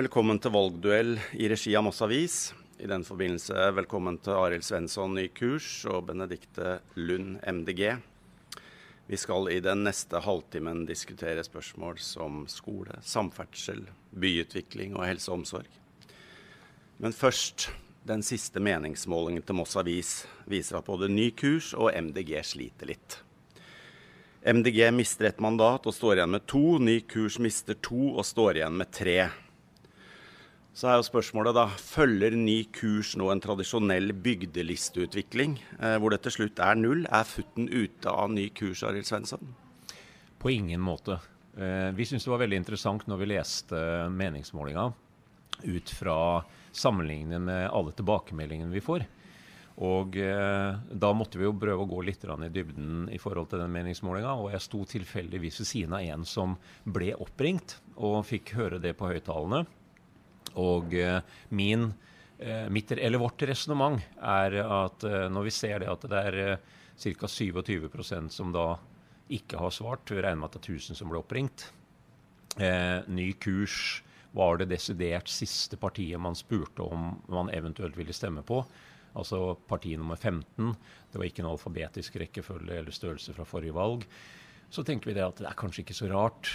Velkommen til valgduell i regi av Moss Avis. I den forbindelse velkommen til Arild Svensson, ny kurs, og Benedikte Lund, MDG. Vi skal i den neste halvtimen diskutere spørsmål som skole, samferdsel, byutvikling og helse og omsorg. Men først, den siste meningsmålingen til Moss Avis viser at både ny kurs og MDG sliter litt. MDG mister et mandat og står igjen med to. Ny kurs mister to og står igjen med tre. Så er jo spørsmålet da, Følger ny kurs nå en tradisjonell bygdelisteutvikling, eh, hvor det til slutt er null? Er futten ute av ny kurs, Arild Svensson? På ingen måte. Eh, vi syns det var veldig interessant når vi leste meningsmålinga ut fra sammenlignet med alle tilbakemeldingene vi får. Og eh, da måtte vi jo prøve å gå litt i dybden i forhold til den meningsmålinga. Og jeg sto tilfeldigvis ved siden av en som ble oppringt, og fikk høre det på høyttalerne. Og eh, min, eh, mitt, eller vårt resonnement er at eh, når vi ser det at det er ca. 27% som da ikke har svart, vi regner med at det er 1000 som ble oppringt. Ny kurs var det desidert siste partiet man spurte om man eventuelt ville stemme på. Altså parti nummer 15. Det var ikke en alfabetisk rekkefølge eller størrelse fra forrige valg. Så tenker vi det at det er kanskje ikke så rart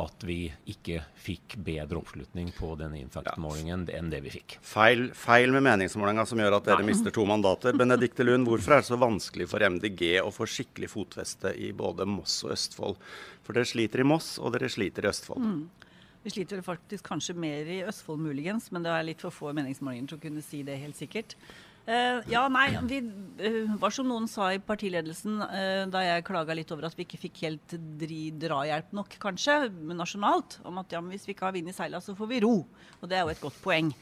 at vi ikke fikk bedre oppslutning på denne Infact-målingen enn det vi fikk. Feil, feil med meningsmålinga som gjør at dere mister to mandater. Benedikte Lund, hvorfor er det så vanskelig for MDG å få skikkelig fotfeste i både Moss og Østfold? For dere sliter i Moss, og dere sliter i Østfold. Mm. Vi sliter faktisk kanskje mer i Østfold muligens, men det er litt for få meningsmålinger til å kunne si det helt sikkert. Uh, ja, nei, vi uh, var som noen sa i partiledelsen uh, da jeg klaga litt over at vi ikke fikk helt dri, drahjelp nok, kanskje, nasjonalt. Om at ja, hvis vi ikke har vind i seila, så får vi ro. Og det er jo et godt poeng.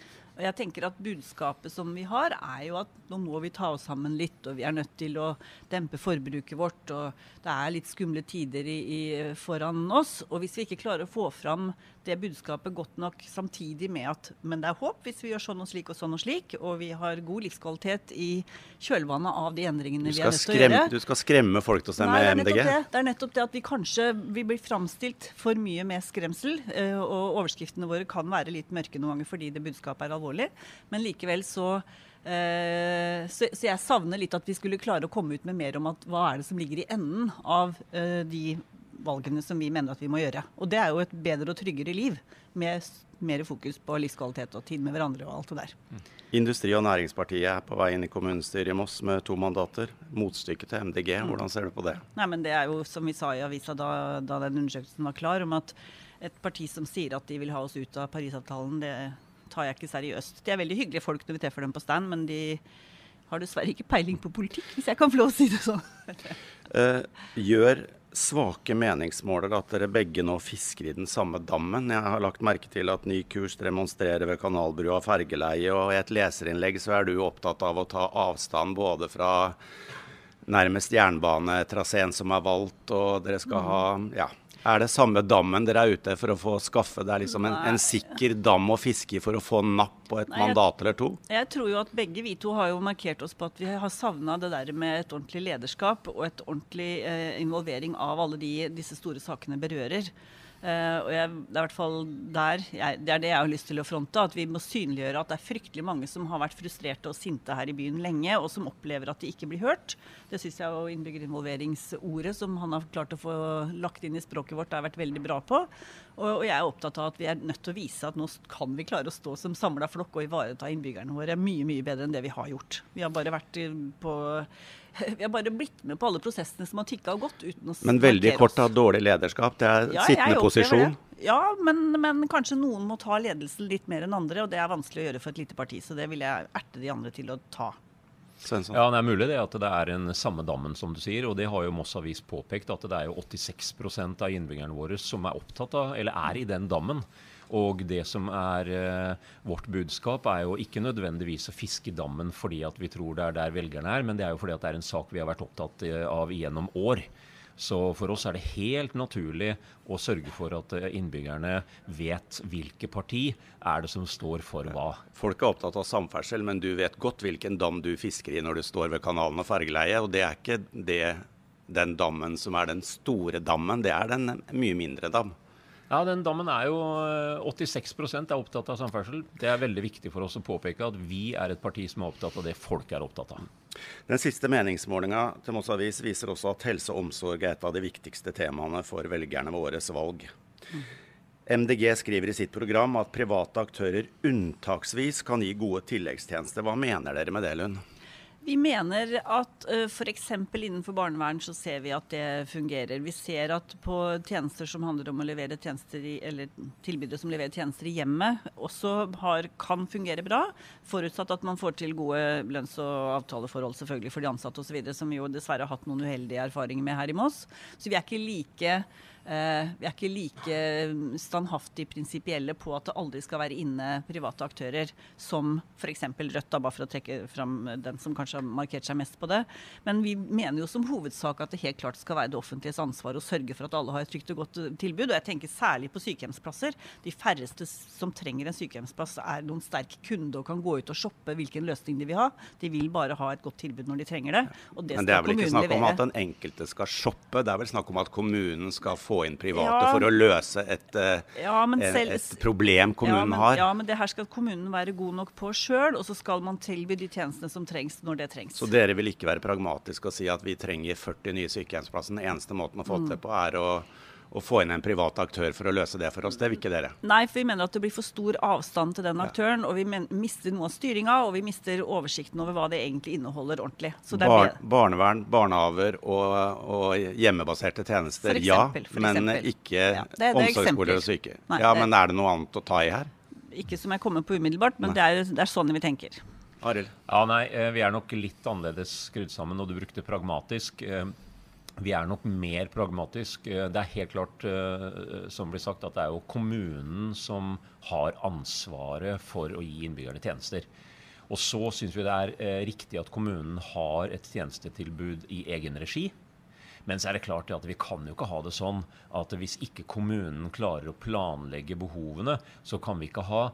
Og jeg tenker at Budskapet som vi har, er jo at nå må vi ta oss sammen litt. Og vi er nødt til å dempe forbruket vårt. Og det er litt skumle tider i, i, foran oss. Og hvis vi ikke klarer å få fram det budskapet godt nok samtidig med at men det er håp hvis vi gjør sånn og slik og sånn og slik, og vi har god livskvalitet i kjølvannet av de endringene vi er nødt til å gjøre. Du skal skremme folk til å stemme Nei, MDG? Det. det er nettopp det at vi kanskje vi blir framstilt for mye med skremsel. Eh, og overskriftene våre kan være litt mørke noen ganger fordi det budskapet er alvorlig alvorlig. Men likevel så eh, så, så, jeg savner litt at vi skulle klare å komme ut med mer om at hva er det som ligger i enden av eh, de valgene som vi mener at vi må gjøre. Og det er jo et bedre og tryggere liv med mer fokus på livskvalitet og tid med hverandre og alt det der. Mm. Industri- og Næringspartiet er på vei inn i kommunestyret i Moss med to mandater. Motstykket til MDG, mm. hvordan ser du på det? Nei, men Det er jo som vi sa i avisa da, da den undersøkelsen var klar, om at et parti som sier at de vil ha oss ut av Parisavtalen, det tar jeg ikke seriøst. De er veldig hyggelige folk når vi treffer dem på stand, men de har dessverre ikke peiling på politikk, hvis jeg kan få lov å si det sånn. uh, gjør svake meningsmåler at dere begge nå fisker i den samme dammen? Jeg har lagt merke til at Ny kurs demonstrerer ved Kanalbrua fergeleie, og i et leserinnlegg så er du opptatt av å ta avstand både fra nærmest jernbanetraseen som er valgt, og dere skal ha ja, er det samme dammen dere er ute for å få skaffe? Det er liksom en, en sikker dam å fiske i for å få napp på et Nei, mandat eller to? Jeg tror jo at begge vi to har jo markert oss på at vi har savna det der med et ordentlig lederskap og et ordentlig eh, involvering av alle de disse store sakene berører. Uh, og jeg, det er hvert fall der jeg, det er det jeg har lyst til å fronte. At vi må synliggjøre at det er fryktelig mange som har vært frustrerte og sinte her i byen lenge, og som opplever at de ikke blir hørt. Det syns jeg og innbyggerinvolveringsordet som han har klart å få lagt inn i språket vårt, har vært veldig bra på. Og, og, jeg er opptatt av at vi er nødt til å vise at nå kan vi klare å stå som samla flokk og ivareta innbyggerne våre mye, mye bedre enn det vi har gjort. Vi har bare vært på vi har bare blitt med på alle prosessene som har tikka og gått. uten å Men veldig kort av dårlig lederskap. Det er ja, sittende posisjon. Ja, men, men, kanskje noen må ta ledelsen litt mer enn andre, og det er vanskelig å gjøre for et lite parti. Så det vil jeg erte de andre til å ta. Svensson. Ja, Det er mulig det at det er en samme dammen, som du sier. og Det har jo Moss Avis påpekt, at det er jo 86 av innbyggerne våre som er opptatt av, eller er i den dammen. Og det som er eh, vårt budskap, er jo ikke nødvendigvis å fiske dammen fordi at vi tror det er der velgerne er, men det er jo fordi at det er en sak vi har vært opptatt eh, av gjennom år. Så for oss er det helt naturlig å sørge for at eh, innbyggerne vet hvilke parti er det som står for hva. Folk er opptatt av samferdsel, men du vet godt hvilken dam du fisker i når du står ved kanalen og fergeleiet. Og det er ikke det, den dammen som er den store dammen, det er den mye mindre dam. Ja, den dammen er jo 86 eh, er opptatt av samferdsel. Det er veldig viktig for oss å påpeke at vi er et parti som er opptatt av det folk er opptatt av. Den siste meningsmålinga til Moss Avis viser også at helse og omsorg er et av de viktigste temaene for velgerne ved årets valg. MDG skriver i sitt program at private aktører unntaksvis kan gi gode tilleggstjenester. Hva mener dere med det, Lund? Vi mener at uh, f.eks. innenfor barnevern så ser vi at det fungerer. Vi ser at på tjenester som handler om å levere tjenester i, eller tilbydere som leverer tjenester i hjemmet, også har, kan fungere bra. Forutsatt at man får til gode lønns- og avtaleforhold selvfølgelig for de ansatte osv., som vi jo dessverre har hatt noen uheldige erfaringer med her i Moss. Så vi er ikke like vi er ikke like standhaftig prinsipielle på at det aldri skal være inne private aktører, som f.eks. Rødt, da, bare for å trekke fram den som kanskje har markert seg mest på det. Men vi mener jo som hovedsak at det helt klart skal være det offentliges ansvar å sørge for at alle har et trygt og godt eh, tilbud. Og jeg tenker særlig på sykehjemsplasser. De færreste som trenger en sykehjemsplass, er noen sterk kunde og kan gå ut og shoppe hvilken løsning de vil ha. De vil bare ha et godt tilbud når de trenger det. det Men det er vel ikke snakk om at den enkelte skal shoppe, det er vel snakk om at kommunen skal få få inn private ja. for å løse et, eh, ja, selv, et problem kommunen ja, men, har. Ja, men det her skal kommunen være god nok på sjøl, og så skal man tilby de tjenestene som trengs når det trengs. Så dere vil ikke være pragmatiske og si at vi trenger 40 nye sykehjemsplasser? Den eneste måten å få mm. til på er å å få inn en privat aktør for å løse det for oss. Det vil ikke dere? Nei, for vi mener at det blir for stor avstand til den aktøren. Og vi mister noe av styringa, og vi mister oversikten over hva det egentlig inneholder ordentlig. Bar barnevern, barnehaver og, og hjemmebaserte tjenester, eksempel, ja. Men eksempel. ikke ja, omsorgsboliger og syke. Nei, ja, Men er det noe annet å ta i her? Ikke som jeg kommer på umiddelbart, men det er, det er sånn vi tenker. Arild? Ja, nei, eh, Vi er nok litt annerledes skrudd sammen, og du brukte pragmatisk. Vi er nok mer pragmatisk. Eh, det er helt klart eh, som blir sagt, at det er jo kommunen som har ansvaret for å gi innbyggerne tjenester. Og så syns vi det er eh, riktig at kommunen har et tjenestetilbud i egen regi. Men så er det klart at vi kan jo ikke ha det sånn at hvis ikke kommunen klarer å planlegge behovene, så kan vi ikke ha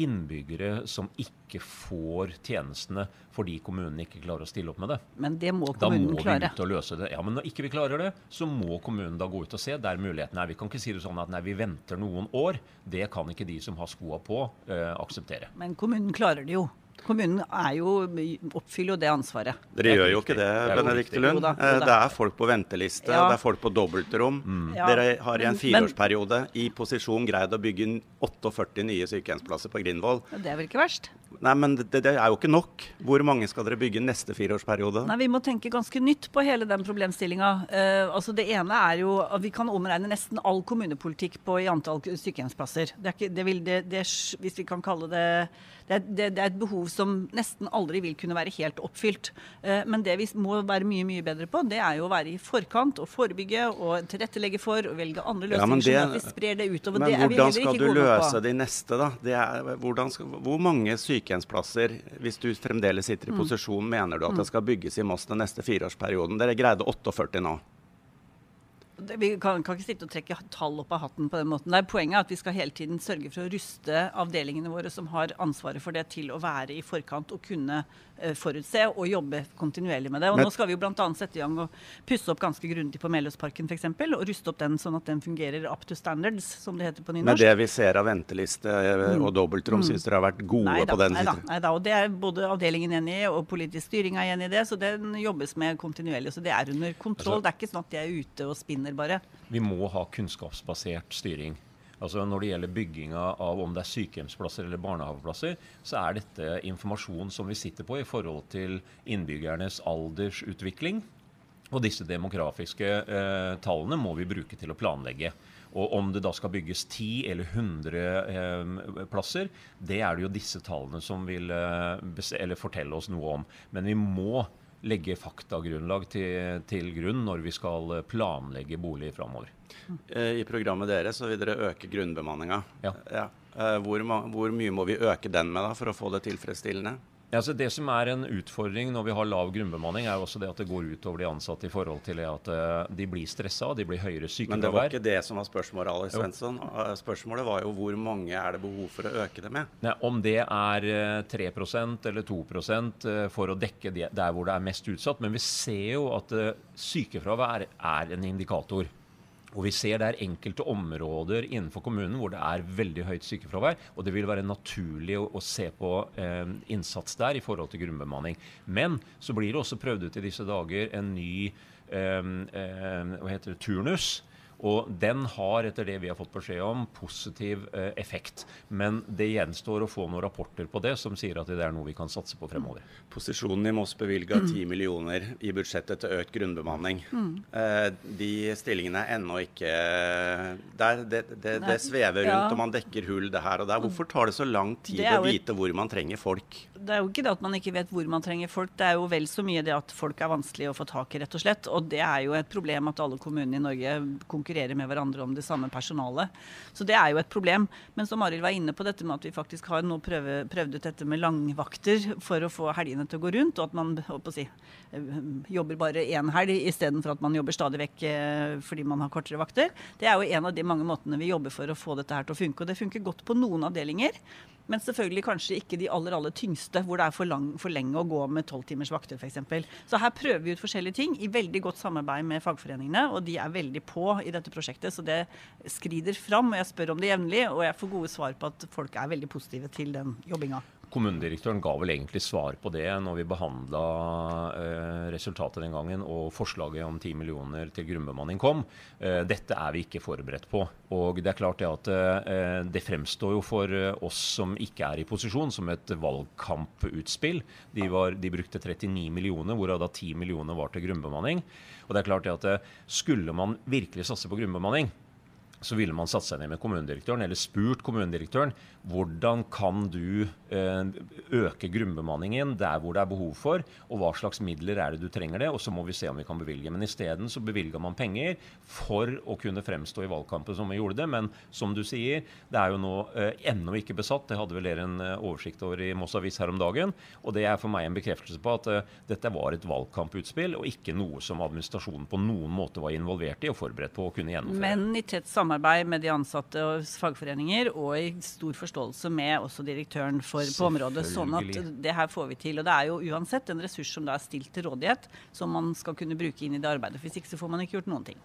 innbyggere som ikke får tjenestene fordi kommunen ikke klarer å stille opp med det. Men det må kommunen klare. Da må vi ut og løse det. Ja, Men når ikke vi klarer det, så må kommunen da gå ut og se der muligheten er. Vi kan ikke si det sånn at nei, vi venter noen år. Det kan ikke de som har skoa på, uh, akseptere. Men kommunen klarer det jo. Kommunen jo, oppfyller jo det ansvaret. Dere gjør jo ikke det, Benedicte Lund. Eh, det er folk på venteliste, ja. det er folk på dobbeltrom. Mm. Ja. Dere har i en fireårsperiode i posisjon greid å bygge 48 nye sykehjemsplasser på Grindvoll. Det er vel ikke verst? Nei, men det, det, er jo ikke nok. Hvor mange skal dere bygge neste fireårsperiode? Nei, Vi må tenke ganske nytt på hele den problemstillinga. Uh, altså det ene er jo at vi kan omregne nesten all kommunepolitikk på i antall sykehjemsplasser. Det er ikke, det vil, det, hvis vi kan kalle det det det, er, et behov som nesten aldri vil kunne være helt oppfylt. Uh, men det vi må være mye mye bedre på, det er jo å være i forkant og forebygge og tilrettelegge for og velge andre løsninger, ja, sånn at vi sprer det utover. Men det hvordan skal du løse de neste, da? Er, skal, hvor mange sykehjem sykehjemsplasser, hvis du fremdeles sitter i mm. posisjon, mener du at det mm. skal bygges i Moss den neste fireårsperioden? Dere greide 48 nå. Vi kan, kan, ikke sitte og trekke tall opp av hatten på den måten. Det er Poenget er at vi skal hele tiden sørge for å ruste avdelingene våre som har ansvaret for det, til å være i forkant og kunne uh, forutse og jobbe kontinuerlig med det. Og Men, Nå skal vi jo bl.a. sette i gang og pusse opp ganske grundig på Meløsparken f.eks. Og ruste opp den sånn at den fungerer up to standards, som det heter på nynorsk. Men det vi ser av venteliste eh, mm. og dobbeltrom, mm. syns dere har vært gode nei på den? Nei da, nei da, og det er både avdelingen enig i, og politisk styring er enig i det. Så den jobbes med kontinuerlig. Så det er under kontroll. Altså, det er ikke sånn at de er ute og spinner bare. Vi må ha kunnskapsbasert styring. Altså Når det gjelder bygginga av om det er sykehjemsplasser eller barnehageplasser, så er dette informasjon som vi sitter på i forhold til innbyggernes aldersutvikling. Og disse demografiske eh, tallene må vi bruke til å planlegge. Og om det da skal bygges 10 eller 100 eh, plasser, det er det jo disse tallene som vil eh, fortelle oss noe om. Men vi må legge faktagrunnlag til, til grunn når vi skal planlegge bolig framover. Eh, I programmet deres så vil dere øke grunnbemanninga. Ja. Ja. Eh, hvor, hvor, mye må vi øke den med da, for å få det tilfredsstillende? Ja, altså det som er en utfordring når vi har lav grunnbemanning, er jo også det at det går utover de ansatte i forhold til at uh, de blir stressa, de blir høyere sykefravær. Men det var ikke det som var spørsmålet, Alex Svensson. Uh, spørsmålet var jo hvor mange er det behov for å øke det med? Nei, om det er uh, 3% eller 2 uh, for å dekke det der hvor det er mest utsatt. Men vi ser jo at sykefravær er en indikator. Og vi ser det er enkelte områder innenfor kommunen hvor det er veldig høyt sykefravær. Og det vil være naturlig å, å se på eh, innsats der i forhold til grunnbemanning. Men så blir det også prøvd ut i disse dager en ny eh, eh, hva heter det, turnus og den har, etter det vi har fått beskjed om, positiv eh, effekt. Men det gjenstår å få noen rapporter på det som sier at det er noe vi kan satse på fremover. Posisjonen i Moss bevilga 10 millioner i budsjettet til økt grunnbemanning. Mm. Eh, de stillingene er ennå ikke der. Det, det, det svever rundt, ja. og man dekker hull det her og der. Hvorfor tar det så lang tid å vite hvor man trenger folk? Det er jo ikke det at man ikke vet hvor man trenger folk, det er jo vel så mye det at folk er vanskelig å få tak i, rett og slett. Og det er jo et problem at alle kommunene i Norge konkurrerer med hverandre om det samme personalet. Så det er jo et problem. Men som Arild var inne på, dette med at vi faktisk har nå prøve, prøvd ut dette med langvakter for å få helgene til å gå rundt, og at man si, eh, jobber bare én helg istedenfor at man jobber stadig vekk eh, fordi man har kortere vakter. Det er jo en av de mange måtene vi jobber for å få dette her til å funke. Og det funker godt på noen avdelinger. Men selvfølgelig kanskje ikke de aller aller tyngste, hvor det er for, lang, for lenge å gå med tolv timers vakter f.eks. Så her prøver vi ut forskjellige ting i veldig godt samarbeid med fagforeningene. Og de er veldig på i dette prosjektet, så det skrider fram. og Jeg spør om det jevnlig, og jeg får gode svar på at folk er veldig positive til den jobbinga. Kommunedirektøren ga vel egentlig svar på det når vi behandla eh, resultatet den gangen og forslaget om 10 millioner til grunnbemanning kom. Eh, dette er vi ikke forberedt på. Og det er klart det at eh, det fremstår jo for eh, oss som ikke er i posisjon, som et valgkamputspill. De, var, de brukte 39 millioner, hvorav da 10 millioner var til grunnbemanning. Og det er klart det at eh, skulle man virkelig satse på grunnbemanning, så ville man satt seg ned med kommunedirektøren eller spurt kommunedirektøren hvordan kan du eh, øke grunnbemanningen der hvor det er behov for, og hva slags midler er det du trenger det, og så må vi se om vi kan bevilge. Men isteden så bevilga man penger for å kunne fremstå i valgkampen som vi gjorde det. Men som du sier, det er jo nå eh, ennå ikke besatt. Det hadde vel dere en eh, oversikt over i Moss Avis her om dagen. Og det er for meg en bekreftelse på at dette var et valgkamputspill, og ikke noe som administrasjonen på noen måte var involvert i og forberedt på å kunne gjennomføre. Men i tett samarbeid med de ansatte og fagforeninger, og i stor forståelse forståelse med også direktøren for, på området. Sånn at det her får vi til. Og det er jo uansett en ressurs som da er stilt til rådighet, som man skal kunne bruke inn i det arbeidet. Hvis ikke så får man ikke gjort noen ting.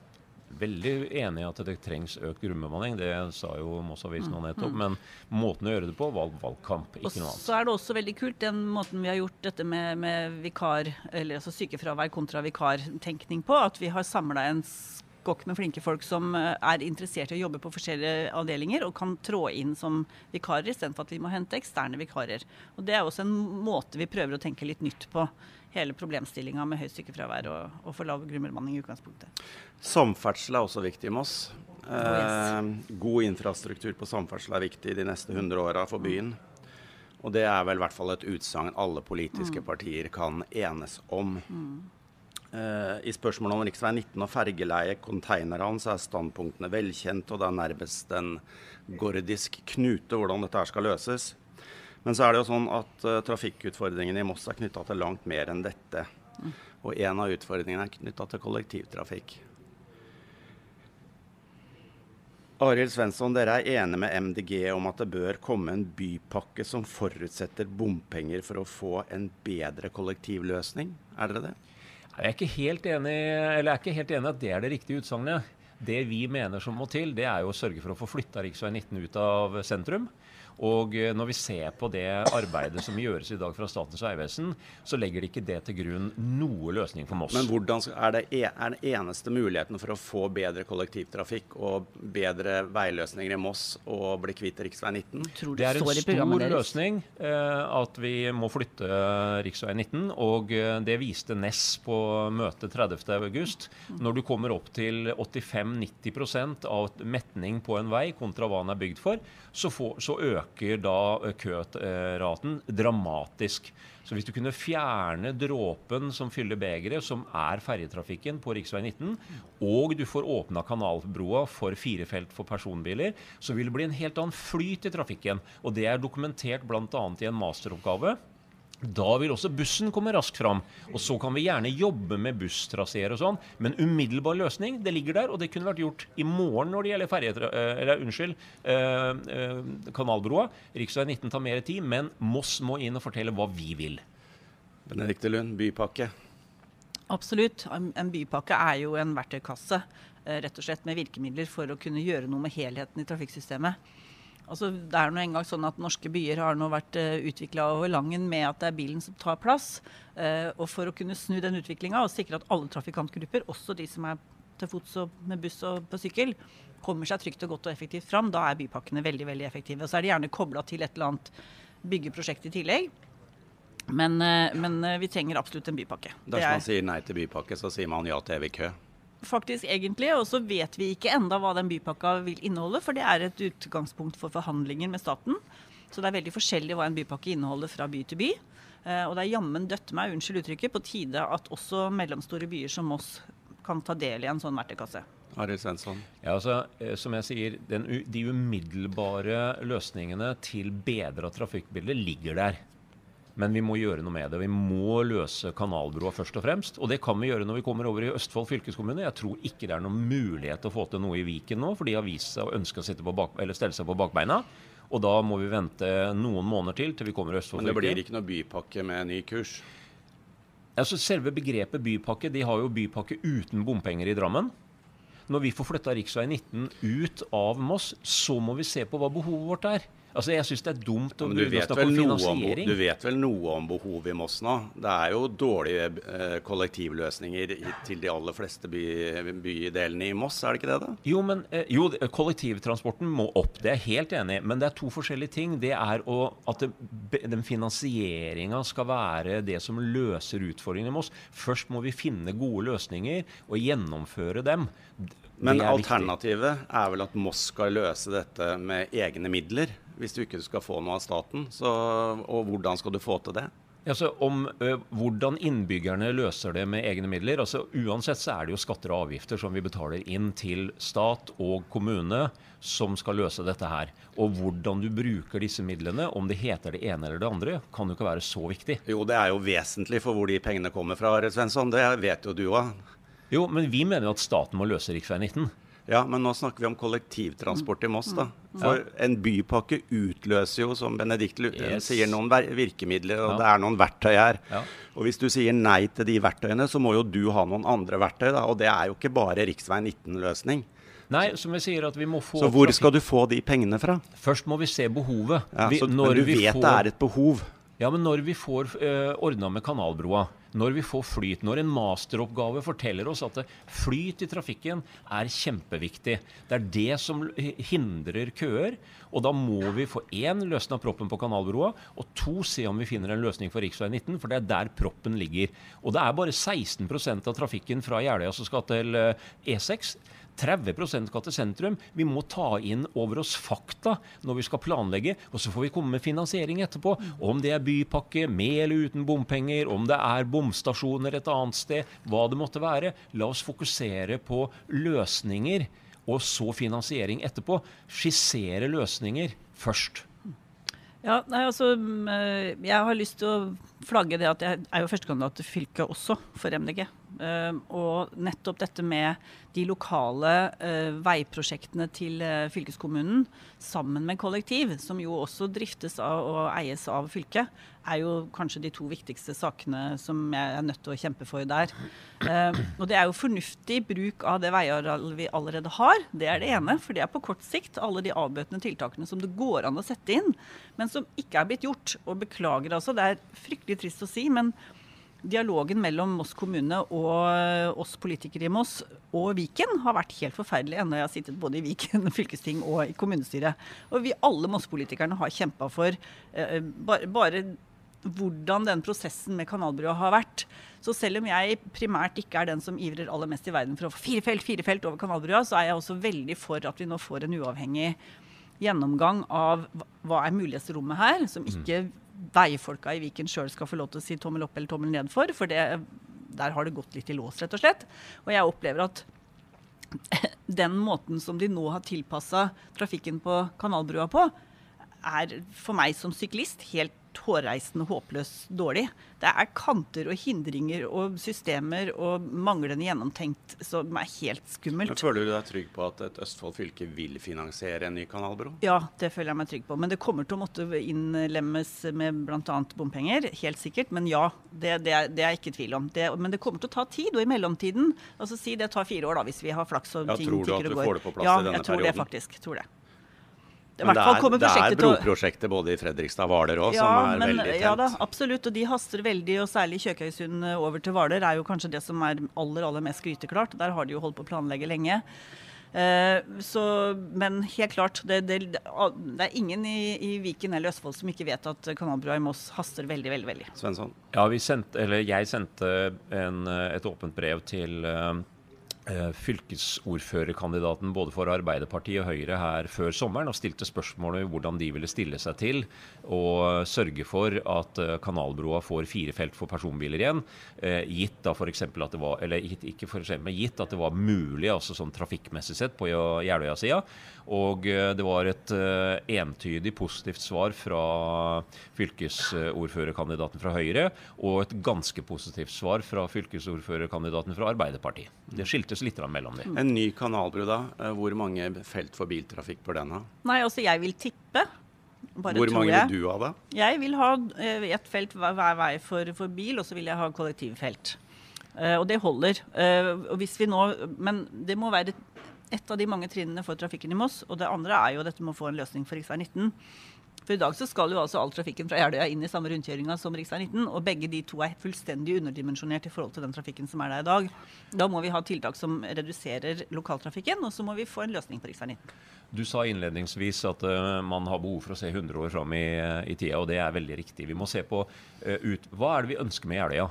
Veldig enig i at det trengs økt grunnbemanning, det sa jo Moss-avisen nå mm, nettopp. Mm. Men måten å gjøre det på var valgkamp, ikke noe annet. Så er det også veldig kult den måten vi har gjort dette med, med vikar, eller altså sykefravær kontra vikartenkning på. At vi har samla en skokk med flinke folk som eh, er interessert i å jobbe på forskjellige avdelinger, og kan trå inn som vikarer istedenfor at vi må hente eksterne vikarer. Og Det er også en måte vi prøver å tenke litt nytt på hele problemstillinga med høyt sykefravær og, og for lav grunnbemanning i utgangspunktet. Samferdsel er også viktig i Moss. Eh, god infrastruktur på samferdsel er viktig de neste 100 åra for byen. Og det er vel i hvert fall et utsagn alle politiske mm. partier kan enes om. Mm. Uh, I spørsmålet om rv. 19 og fergeleie, konteinerne, så er standpunktene velkjent, og det er nærmest en gordisk knute hvordan dette skal løses. Men så er det jo sånn at uh, trafikkutfordringene i Moss er knytta til langt mer enn dette. Og en av utfordringene er knytta til kollektivtrafikk. Arild Svensson, dere er enig med MDG om at det bør komme en bypakke som forutsetter bompenger for å få en bedre kollektivløsning. Er dere det? Jeg er ikke helt enig, eller er ikke helt enig at det er det riktige utsagnet. Det vi mener som må til, det er jo å sørge for å få flytta rv. 19 ut av sentrum. Og eh, når vi ser på det arbeidet som gjøres i dag fra Statens vegvesen, så legger de ikke det til grunn noe løsning for Moss. Men hvordan er det e, er den eneste muligheten for å få bedre kollektivtrafikk og bedre veiløsninger i Moss og bli kvitt rv. 19? Det er en stor løsning eh, at vi må flytte rv. 19. Og eh, det viste Ness på møtet 30.8. Når du kommer opp til 85-90% av metning på en vei kontra hva den er bygd for, så, får, så øker da eh, køraten dramatisk. Så hvis du kunne fjerne dråpen som fyller begeret, som er ferjetrafikken på rv. 19, og du får åpna kanalbroa for fire felt for personbiler, så vil det bli en helt annen flyt i trafikken. Og det er dokumentert bl.a. i en masteroppgave da vil også bussen komme raskt fram. Og så kan vi gjerne jobbe med busstraseer og sånn, men umiddelbar løsning det ligger der, og det kunne vært gjort i morgen når det gjelder ferjetra... Eh, eller unnskyld, øh, øh, kanalbroa. Rv. 19 tar mer tid, men Moss må inn og fortelle hva vi vil. Benedicte Lund, bypakke. Absolutt. En bypakke er jo en verktøykasse rett og slett med virkemidler for å kunne gjøre noe med helheten i trafikksystemet. Altså, det er nå engang sånn at Norske byer har nå vært uh, eh, utvikla over langen med at det er bilen som tar plass. Uh, og For å kunne snu den utviklinga og sikre at alle trafikantgrupper, også de som er til fots og med buss og på sykkel, kommer seg trygt og godt og effektivt fram, da er bypakkene veldig veldig effektive. Og Så er de gjerne kobla til et eller annet byggeprosjekt i tillegg. Men, uh, men vi trenger absolutt en bypakke. Dersom man sier nei til bypakke, så sier man ja til evig kø? Faktisk egentlig. Og så vet vi ikke enda hva den bypakka vil inneholde, for det er et utgangspunkt for forhandlinger med staten. Så det er veldig forskjellig hva en bypakke inneholder fra by til by. Eh, og det er jammen døtte meg, unnskyld uttrykket, på tide at også mellomstore byer som oss kan ta del i en sånn verktøykasse. Arild Svensson. Ja, altså, eh, som jeg sier, den, De umiddelbare løsningene til bedra trafikkbilde ligger der. Men vi må gjøre noe med det. Vi må løse kanalbroa først og fremst. Og det kan vi gjøre når vi kommer over i Østfold fylkeskommune. Jeg tror ikke det er noen mulighet til å få til noe i Viken nå, for de har vist seg å ønske å bak, stelle seg på bakbeina. Og da må vi vente noen måneder til til vi kommer i Østfold fylke. Men det blir ikke noe bypakke med ny kurs? Altså Selve begrepet bypakke, de har jo bypakke uten bompenger i Drammen. Når vi får flytta rv. 19 ut av Moss, så må vi se på hva behovet vårt er. Altså, Jeg syns det er dumt å begynne å snakke om finansiering. Om, du vet vel noe om behovet i Moss nå? Det er jo dårlige eh, kollektivløsninger i, til de aller fleste by, bydelene i Moss, er det ikke det? da? Jo, men, eh, jo, kollektivtransporten må opp, det er jeg helt enig i. Men det er to forskjellige ting. Det er å, at det, den finansieringa skal være det som løser utfordringene i Moss. Først må vi finne gode løsninger og gjennomføre dem. Men alternativet viktig. er vel at Moss skal løse dette med egne midler? Hvis du ikke skal få noe av staten. Så, og hvordan skal du få til det? Altså, om ø, Hvordan innbyggerne løser det med egne midler. altså Uansett så er det jo skatter og avgifter som vi betaler inn til stat og kommune som skal løse dette her. Og hvordan du bruker disse midlene, om det heter det ene eller det andre, kan jo ikke være så viktig. Jo, det er jo vesentlig for hvor de pengene kommer fra, Svensson. Det vet jo du òg. Jo, men vi mener jo at staten må løse rv. 19. Ja, men nå snakker vi om kollektivtransport i Moss. da. For en bypakke utløser jo, som Benedikt yes. sier, noen virkemidler, og ja. det er noen verktøy her. Ja. Og hvis du sier nei til de verktøyene, så må jo du ha noen andre verktøy. da, Og det er jo ikke bare rv. 19-løsning. Nei, som jeg sier at vi må få... Så hvor skal du få de pengene fra? Først må vi se behovet. Ja, så, vi, men du vet får... det er et behov? Ja, men når vi får uh, eh, ordna med kanalbroa, når vi får flyt, når en masteroppgave forteller oss at flyt i trafikken er kjempeviktig. Det er det som hindrer køer. Og da må vi få én løsna proppen på kanalbroa, og to se om vi finner en løsning for rv. 19, for det er der proppen ligger. Og det er bare 16% av trafikken fra Jeløya som skal til E6. Eh, e 30 skal til sentrum. Vi må ta inn over oss fakta når vi skal planlegge, og så får vi komme med finansiering etterpå. Om det er bypakke med eller uten bompenger, om det er bomstasjoner et annet sted, hva det måtte være. La oss fokusere på løsninger, og så finansiering etterpå. Skissere løsninger først. Ja, nei, altså, Jeg har lyst til å flagge det at jeg er jo førstekandidat til fylket også, for MDG. Uh, og nettopp dette med de lokale uh, veiprosjektene til uh, fylkeskommunen sammen med kollektiv, som jo også driftes av og eies av fylket, er jo kanskje de to viktigste sakene som jeg er nødt til å kjempe for der. og det er jo fornuftig bruk av det veiarealet vi allerede har. Det er det ene, for det er på kort sikt alle de avbøtende tiltakene som det går an å sette inn, men som ikke er blitt gjort. Og beklager altså, det er fryktelig trist å si, men dialogen mellom Moss kommune og oss politikere i Moss og Viken har vært helt forferdelig ennå jeg har sittet både i Viken fylkesting og i kommunestyret. Og vi alle Moss-politikerne har kjempa for eh, bare, bare, hvordan den prosessen med kanalbrua har vært. Så selv om jeg primært ikke er den som ivrer aller mest i verden for å få fire felt, fire felt over kanalbrua, så er jeg også veldig for at vi nå får en uavhengig gjennomgang av hva er mulighetsrommet her, som mm. Veifolka i Viken sjøl skal få lov til å si tommel opp eller tommel ned for. For det, der har det gått litt i lås, rett og slett. Og jeg opplever at den måten som de nå har tilpassa trafikken på Kanalbrua på, er for meg som syklist helt hårreisende håpløst dårlig. Det er kanter og hindringer og systemer og manglende gjennomtenkt som er helt Men skummelt. føler du deg trygg på at et Østfold fylke vil finansiere en ny kanalbro? Ja, det føler jeg meg trygg på. Men det kommer til å måtte innlemmes med bl.a. bompenger, helt sikkert. Men ja, det, det, er, det er jeg ikke tvil om. Det, men det kommer til å ta tid. Og i mellomtiden, altså si det tar fire år da, hvis vi har flaks og Ja, ting tror du at du får det på plass ja, i denne jeg tror det faktisk. Tror det. I Men hvert fall det kommer er, det er prosjektet til å broprosjekter både i Fredrikstad og Hvaler òg ja, som er men, veldig tent. ja da, absolutt. Og de haster veldig. Og særlig Kjøkøysund eh, over til Hvaler er jo kanskje det som er aller aller mest gryteklart. Der har de jo holdt på å planlegge lenge. Eh, så, men helt klart, det, det, det er ingen i, i Viken eller Østfold som ikke vet at kanalbrua i Moss haster veldig, veldig. veldig. Svensson? Ja, eller jeg sendte en, eh, et åpent brev til eh, fylkesordførerkandidaten både for Arbeiderpartiet og Høyre her før sommeren og stilte spørsmål om hvordan de ville stille seg til å sørge for at eh, kanalbroa får fire felt for personbiler igjen. eh, gitt da for at det var, eller ikke for eksempel, gitt at det var mulig altså sånn trafikkmessig sett på Jeløya-sida. Og eh, det var et eh, entydig positivt svar fra fylkesordførerkandidaten fra Høyre, og et ganske positivt svar fra fylkesordførerkandidaten fra Arbeiderpartiet. Det skiltes litt mellom dem. En ny kanalbru, da. Eh, Hvor mange felt for biltrafikk bør den ha? Nei, altså jeg vil tippe. Bare Hvor tror mange jeg. vil du ha, da? Jeg vil ha ett felt hver, hver vei for, for bil, og så vil jeg ha kollektivfelt. Uh, og det holder. Uh, og hvis vi nå, men det må være et av de mange trinnene for trafikken i Moss. Og det andre er jo dette med å få en løsning for rv. 19. For i dag så skal jo altså all trafikken fra Jeløya inn i samme rundkjøringa som rv. 19. Og begge de to er fullstendig underdimensjonert i forhold til den trafikken som er der i dag. Da må vi ha tiltak som reduserer lokaltrafikken, og så må vi få en løsning på rv. 19. Du sa innledningsvis at uh, man har behov for å se 100 år fram i, i tida, og det er veldig riktig. Vi må se på uh, ut, hva er det vi ønsker med Jeløya.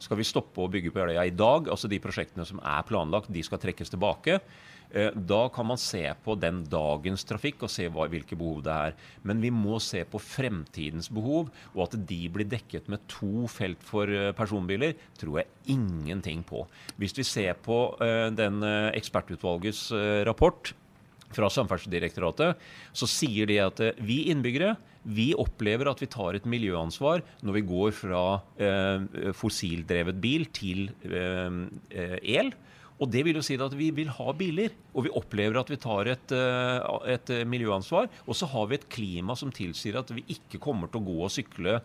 Skal vi stoppe å bygge på Jeløya i dag? Altså de prosjektene som er planlagt, de skal trekkes tilbake. Eh, Da kan man se på den dagens trafikk og se hva, hvilke behov det er. Men vi må se på fremtidens behov, og at de blir dekket med to felt for eh, personbiler, tror jeg ingenting på. Hvis vi ser på eh, den ekspertutvalgets rapport, fra Samferdselsdirektoratet, så sier de at eh, vi innbyggere vi opplever at vi tar et miljøansvar når vi går fra eh, fossildrevet bil til eh, el. Og det vil jo si at vi vil ha biler, og vi opplever at vi tar et, eh, et miljøansvar. Og så har vi et klima som tilsier at vi ikke kommer til å gå og sykle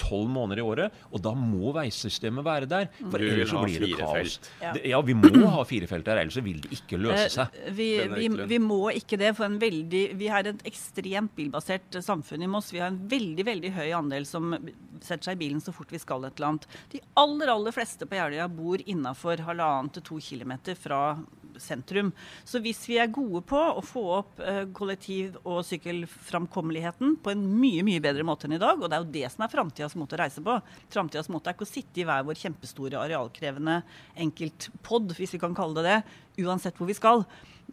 tolv måneder i året. Og da må veisystemet være der, for Du ellers så blir det kaos. Ja. Ja, vi må ha fire felt der, ellers så vil det ikke løse seg. Eh, Vi, vi, vi må ikke det. for en veldig, Vi har et ekstremt bilbasert eh, samfunn i Moss. Vi har en veldig veldig høy andel som setter seg i bilen så fort vi skal et eller annet. De aller aller fleste på Jeløya bor innafor halvannen til to kilometer fra sentrum. Så hvis vi er gode på å få opp eh, kollektiv- og sykkelframkommeligheten på en mye mye bedre måte enn i dag, og det er jo det som er framtidas måte å reise på Framtidas måte er ikke å sitte i hver vår kjempestore arealkrevende enkeltpod, hvis vi kan kalle det det, uansett hvor vi skal.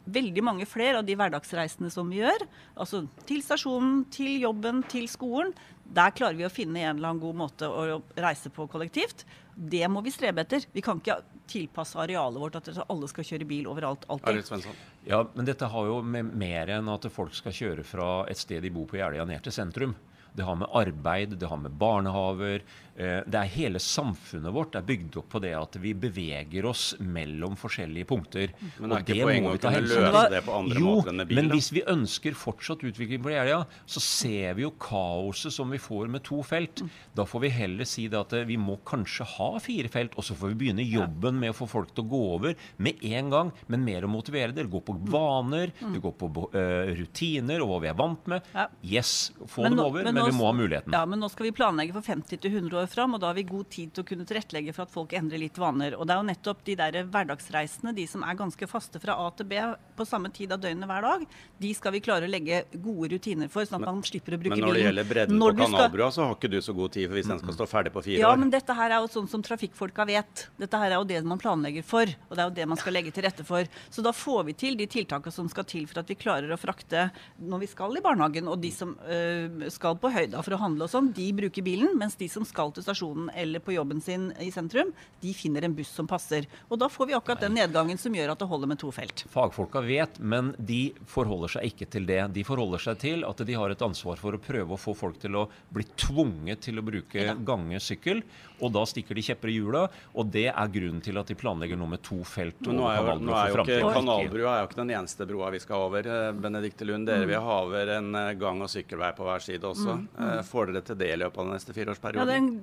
Veldig mange flere av de hverdagsreisene som vi gjør, altså til stasjonen, til jobben, til skolen, der klarer vi å finne en eller annen god måte å reise på kollektivt. Det må vi strebe etter. Vi kan ikke tilpasse arealet vårt at alle skal kjøre bil overalt alltid. Ja, men dette har jo med mer enn at folk skal kjøre fra et sted de bor på Jeløya ned til sentrum. Det har med arbeid, det har med barnehaver. Eh, Det er hele samfunnet vårt er bygd opp på det at vi beveger oss mellom forskjellige punkter. Men er Og ikke det poenget å kunne løse det på andre jo, måter enn med bil? men hvis vi ønsker fortsatt utvikling på Jeløya, så ser vi jo kaoset som vi får med to felt. Da får vi heller si det at eh, vi må kanskje ha fire felt, og så får vi begynne jobben med å få folk til å gå over med en gang, men mer å motivere det. Det går på vaner, det går på eh, rutiner og hva vi er vant med. Yes, få dem over, men men, vi må ha muligheten. Ja, men nå skal vi planlegge for 50 til 100 år fram, og da har vi god tid til å kunne tilrettelegge for at folk endrer litt vaner. Og det er jo nettopp de der hverdagsreisene, de som er ganske faste fra A til B på samme tid av døgnet hver dag, de skal vi klare å legge gode rutiner for, sånn at man slipper å bruke bilen. Men når det gjelder bredden Når på Kanalbrua, skal- så har ikke du så god tid for hvis den skal stå ferdig på fire Ja, år. men dette her er jo sånn som trafikkfolka vet. Dette her er jo det man planlegger for, og det er jo det man skal legge til rette for. Så da får vi til de tiltakene som skal til for at vi klarer å frakte når vi skal i barnehagen, og de som øh, skal på høyda for å handle og sånn, de bruker bilen. Mens de som skal til stasjonen eller på jobben sin i sentrum, de finner en buss som passer. Og da får vi akkurat den nedgangen som gjør at det holder med to felt. Fagfolka vet, men de forholder seg ikke til det. De forholder seg til at de har et ansvar for å prøve å få folk til å bli tvunget til å bruke Ja. gange, sykkel. Og da stikker de kjepper i hjula, og det er grunnen til at de planlegger noe med to felt Men nå er jo, nå er jo ikke. Kanalbrua er jo ikke den eneste broa vi skal over. eh, Benedikte Lund, dere vil ha over en eh, gang- og sykkelvei på hver side også. Eh, Får dere til det i løpet av den neste Ja, fireårsperioden? Den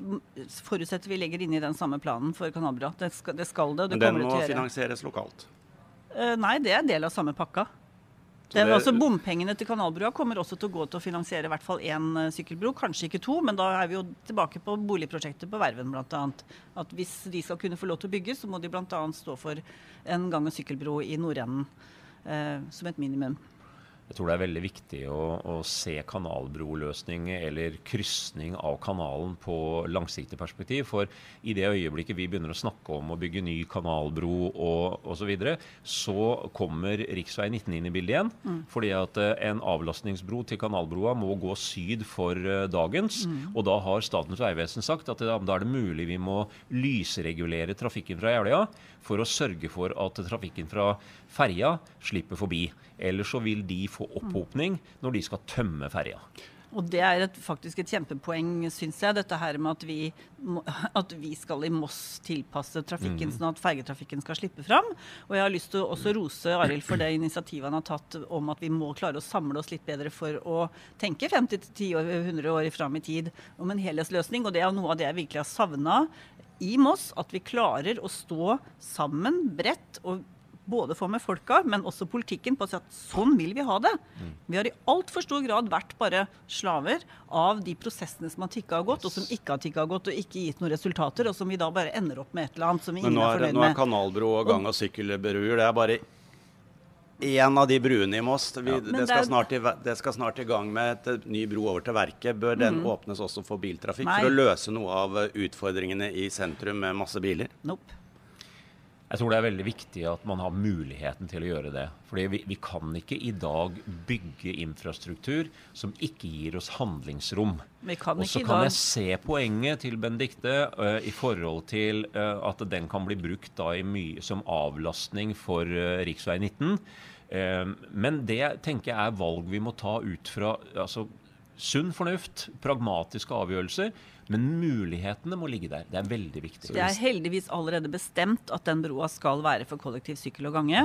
forutsetter vi legger inn i den samme planen for kanalbrua. Det skal det, skal det Men den må finansieres lokalt. Uh, nei, det er del av samme pakka. Det, det- altså Bompengene til kanalbrua kommer også til å gå til å finansiere i hvert fall én sykkelbro, kanskje ikke to. Men da er vi jo tilbake på boligprosjektet på Verven bl.a. At hvis de skal kunne få lov til å bygge, så må de bl.a. stå for en gang- og sykkelbro i nordenden eh, som et minimum. Jeg tror det er veldig viktig å, å se kanalbroløsning eller krysning av kanalen på langsiktig perspektiv. For i det øyeblikket vi begynner å snakke om å bygge ny kanalbro og osv., så, videre, så kommer rv. 19 inn i bildet igjen. Fordi at eh, en avlastningsbro til kanalbroa må gå syd for dagens. dagens. Og da har Statens vegvesen sagt at da er det mulig vi må lysregulere trafikken fra Jeløya for å sørge for at trafikken fra ferja slipper forbi. Ellers så vil de få opphopning når de skal tømme ferja. Og det er et, faktisk et kjempepoeng, syns jeg, dette her med at vi, at vi skal i Moss tilpasse trafikken sånn at fergetrafikken skal slippe fram. Og jeg har lyst til å også rose Arild for det initiativet han har tatt om at vi må klare å samle oss litt bedre for å tenke 50-10 år, 100 år fram i tid om en helhetsløsning. Og det er noe av det jeg virkelig har savna i Moss. At vi klarer å stå sammen bredt og både for med folka, men også politikken på å si at sånn vil vi ha det. Vi har i altfor stor grad vært bare slaver av de prosessene som har tikka og gått, og som ikke har tikka og gått og ikke gitt noen resultater, og som vi da bare ender opp med et eller annet som ingen er er, fornøyd nå er kanalbro og gang- og sykkelbruer det er bare én av de bruene i Moss. Vi, ja, det, skal snart i, det skal snart i gang med et ny bro over til Verket. Bør den åpnes også for biltrafikk Nei. for å løse noe av eh, utfordringene i sentrum med masse biler? Nope. Jeg tror det er veldig viktig at man har muligheten til å gjøre det. Fordi vi, vi kan ikke i dag bygge infrastruktur som ikke gir oss handlingsrom. Og så kan jeg se poenget til Benedicte uh, i forhold til uh, at den kan bli brukt da i mye som avlastning for uh, rv. 19. Uh, men det tenker jeg er valg vi må ta ut fra altså, sunn fornuft, pragmatiske avgjørelser. Men mulighetene må ligge der. Det er veldig viktig. Det er heldigvis allerede bestemt at den broa skal være for kollektiv sykkel og gange.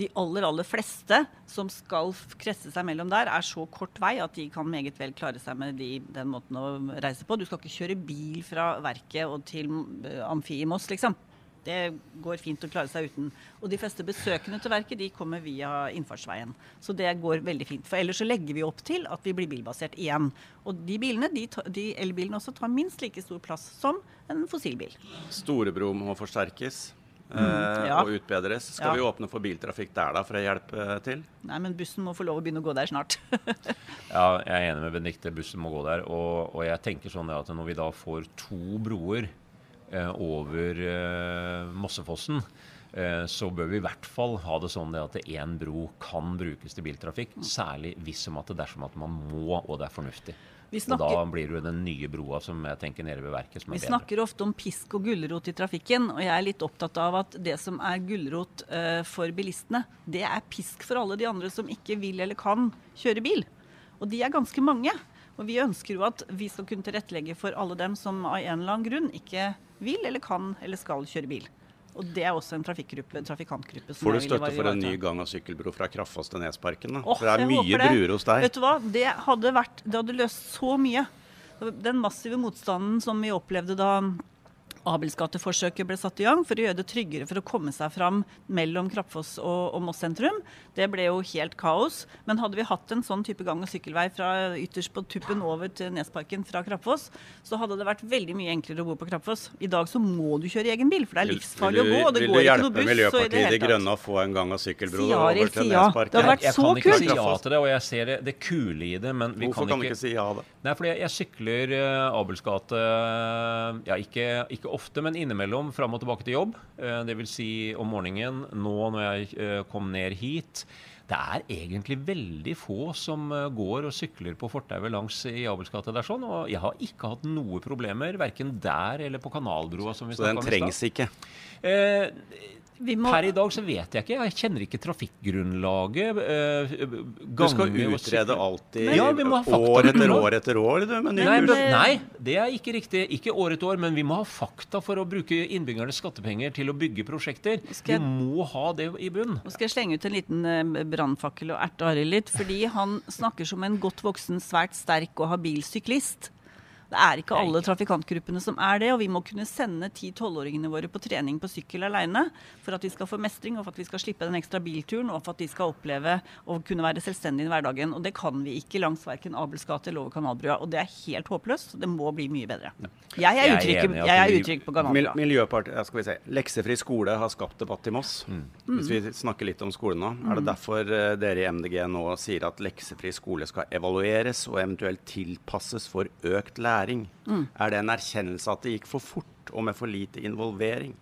De aller, aller fleste som skal kresse seg mellom der, er så kort vei at de kan meget vel klare seg med de, den måten å reise på. Du skal ikke kjøre bil fra verket og til eh, Amfi i Moss, liksom. Det går fint å klare seg uten. Og de fleste besøkende til verket de kommer via innfartsveien. Så det går veldig fint. For ellers så legger vi opp til at vi blir bilbasert igjen. Og de bilene, de, de elbilene også, tar minst like stor plass som en fossilbil. Storebro må forsterkes Mm, ja. og utbedres. Skal Ja. vi åpne for biltrafikk der da, for å hjelpe til? Nei, men bussen må få lov å begynne å gå der snart. Ja, jeg er enig med Benedicte. Bussen må gå der. Og, og jeg tenker sånn at når vi da får to broer eh, over eh, Mossefossen, eh, så bør vi i hvert fall ha det sånn at én bro kan brukes til biltrafikk. Særlig hvis om at det dersom at man må, og det er fornuftig. Vi Og da blir det den nye broa som jeg tenker nede ved verket som vi bedre. Vi snakker ofte om pisk og gulrot i trafikken, og jeg er litt opptatt av at det som er gulrot uh, for bilistene, det er pisk for alle de andre som ikke vil eller kan kjøre bil. Og de er ganske mange. Og vi ønsker jo at vi skal kunne tilrettelegge for alle dem som av en eller annen grunn ikke vil eller kan eller skal kjøre bil. Og det er også en trafikantgruppe som Får du støtte for en ny gang- og sykkelbro fra Kraffas til Nesparken? Åh, for det er mye det. bruer hos deg. Vet du hva, det hadde, vært, det hadde løst så mye. Den massive motstanden som vi opplevde da Abelsgateforsøket ble satt i gang for å gjøre det tryggere for å komme seg fram mellom Krappfoss og, og Moss sentrum. Det ble jo helt kaos. Men hadde vi hatt en sånn type gang- og sykkelvei fra ytterst på tuppen over til Nesparken fra Krappfoss, så hadde det vært veldig mye enklere å bo på Krappfoss. I dag så må du kjøre egen bil, for det er livsfarlig å gå, og det vil går ikke noe buss. Vil du hjelpe Miljøpartiet det De. Grønne å få en gang- og sykkelbro Si ja, over til si ja. Nesparken? Det hadde vært jeg så kan ikke kult. si ja til det, og jeg ser det, det kule i det, men vi Hvorfor kan kan du ikke ikke si ja da? Nei, fordi jeg, sykler uh, Abels gate ja, ikke, ikke, ofte, men innimellom fram og tilbake til jobb. Uh, Dvs. Si om morgenen. Nå når jeg uh, kom ned hit. Det er egentlig veldig få som går og sykler på fortauet langs i Abels gate der sånn. Og jeg har ikke hatt noe problemer, verken der eller på som vi Så den trengs ikke? Eh, må... Per i dag så vet jeg ikke. Jeg kjenner ikke trafikkgrunnlaget. Eh, du skal utrede alltid ja, år etter år etter år? Du, nei, men, nei, det er ikke riktig. Ikke år etter år, men vi må ha fakta for å bruke innbyggernes skattepenger til å bygge prosjekter. Skal... Vi må ha det i bunn. Nå skal jeg slenge ut en liten uh, brannfakkel og erte Arild litt. Fordi han snakker som en godt voksen, svært sterk og habil syklist. Det er ikke alle trafikantgruppene som er det, og vi må kunne sende 10-12-åringene våre på trening på sykkel alene for at de skal få mestring, og for at vi skal slippe den ekstra bilturen, og for at de skal oppleve å kunne være selvstendige i hverdagen. Og det kan vi ikke langs verken Abels gate eller over Kanalbrua. Og det er helt håpløst. Det må bli mye bedre. Jeg er utrygg, jeg er utrygg på Kanalbrua. Miljøpartiet, skal vi se. Leksefri skole har skapt debatt i Moss. Mm. Hvis vi snakker litt om skolen nå. Er det mm. derfor eh, dere i MDG nå sier at leksefri skole skal evalueres og eventuelt tilpasses for økt læring? Læring. Mm. Er det en erkjennelse at det gikk for fort og med for lite involvering?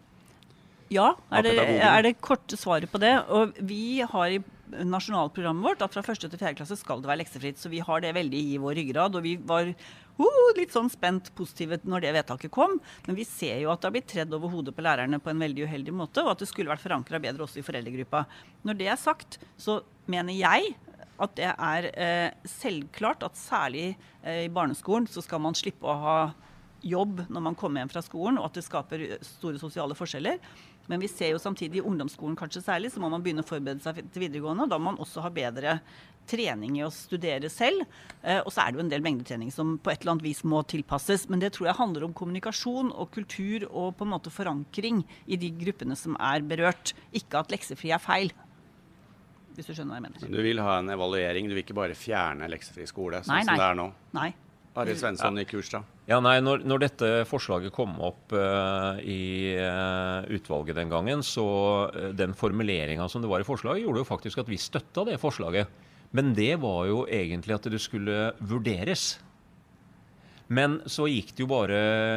Ja, er det, er det korte svaret på det. Og vi har i nasjonalprogrammet vårt at fra første til fjerde klasse skal det være leksefritt. Så vi har det veldig i vår ryggrad. Og vi var uh, litt sånn spent positive når det vedtaket kom. Men vi ser jo at det har blitt tredd over hodet på lærerne på en veldig uheldig måte, og at det skulle vært forankra bedre også i foreldregruppa. Når det er sagt, så mener jeg at det er eh, selvklart at særlig eh, i barneskolen så skal man slippe å ha jobb når man kommer hjem fra skolen, og at det skaper store sosiale forskjeller. Men vi ser jo samtidig i ungdomsskolen kanskje særlig, så må man begynne å forberede seg til videregående. Da må man også ha bedre trening i å studere selv. Eh, og så er det jo en del mengdetrening som på et eller annet vis må tilpasses. Men det tror jeg handler om kommunikasjon og kultur og på en måte forankring i de gruppene som er berørt. Ikke at leksefri er feil hvis du skjønner hva jeg mener. Men Du vil ha en evaluering, du vil ikke bare fjerne leksefri skole sånn nei, nei. som det er nå? Nei. Arild Svensson ja. i kurs, da? Ja, nei, når, når dette forslaget kom opp uh, i uh, utvalget den gangen, så uh, den formuleringa som det var i forslaget, gjorde jo faktisk at vi støtta det forslaget. Men det var jo egentlig at det skulle vurderes. Men så gikk det jo bare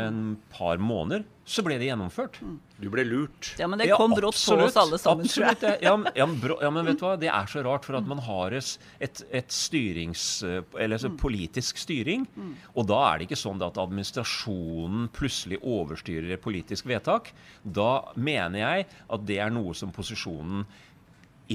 en par måneder, så ble det gjennomført. Mm. Du ble lurt. Ja, men det kom ja, brått på oss alle sammen, absolutt. tror jeg. Ja, ja, men, ja, men vet du hva, det er så rart, for at man har et, et styrings... Eller altså mm. politisk styring. Mm. Og da er det ikke sånn at administrasjonen plutselig overstyrer et politisk vedtak. Da mener jeg at det er noe som posisjonen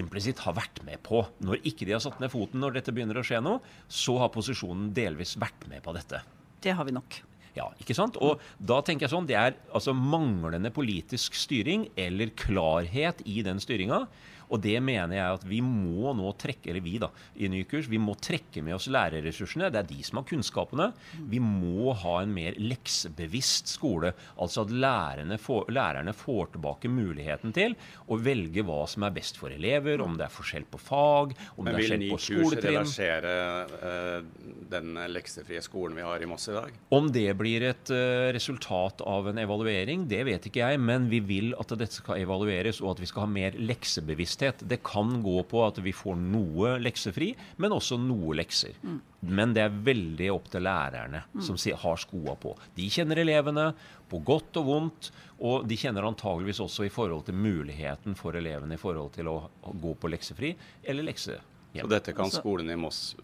implisitt har vært med på. Når ikke de har satt ned foten når dette begynner å skje noe, så har posisjonen delvis vært med på dette. Det har vi nok. Ja, ikke sant? Og da tenker jeg sånn, Det er altså manglende politisk styring eller klarhet i den styringa og det mener jeg at vi må nå trekke, eller vi da, i ny kurs, vi må trekke med oss lærerressursene. Det er de som har kunnskapene. Vi må ha en mer leksebevisst skole. Altså at lærerne får, lærerne får tilbake muligheten til å velge hva som er best for elever, om det er forskjell på fag, om Men det er forskjell på skoletrinn. Men vil ny kurs reversere uh, den leksefrie skolen vi har i Moss i dag? Om det blir et uh, resultat av en evaluering, det vet ikke jeg. Men vi vil at dette skal evalueres, og at vi skal ha mer leksebevissthet bevissthet. Det kan gå på at vi får noe leksefri, men også noe lekser. Mm. Men det er veldig opp til lærerne mm. som har skoa på. De kjenner elevene på godt og vondt, og de kjenner antageligvis også i forhold til muligheten for elevene i forhold til å gå på leksefri eller leksehjem. Så dette kan skolen i Moss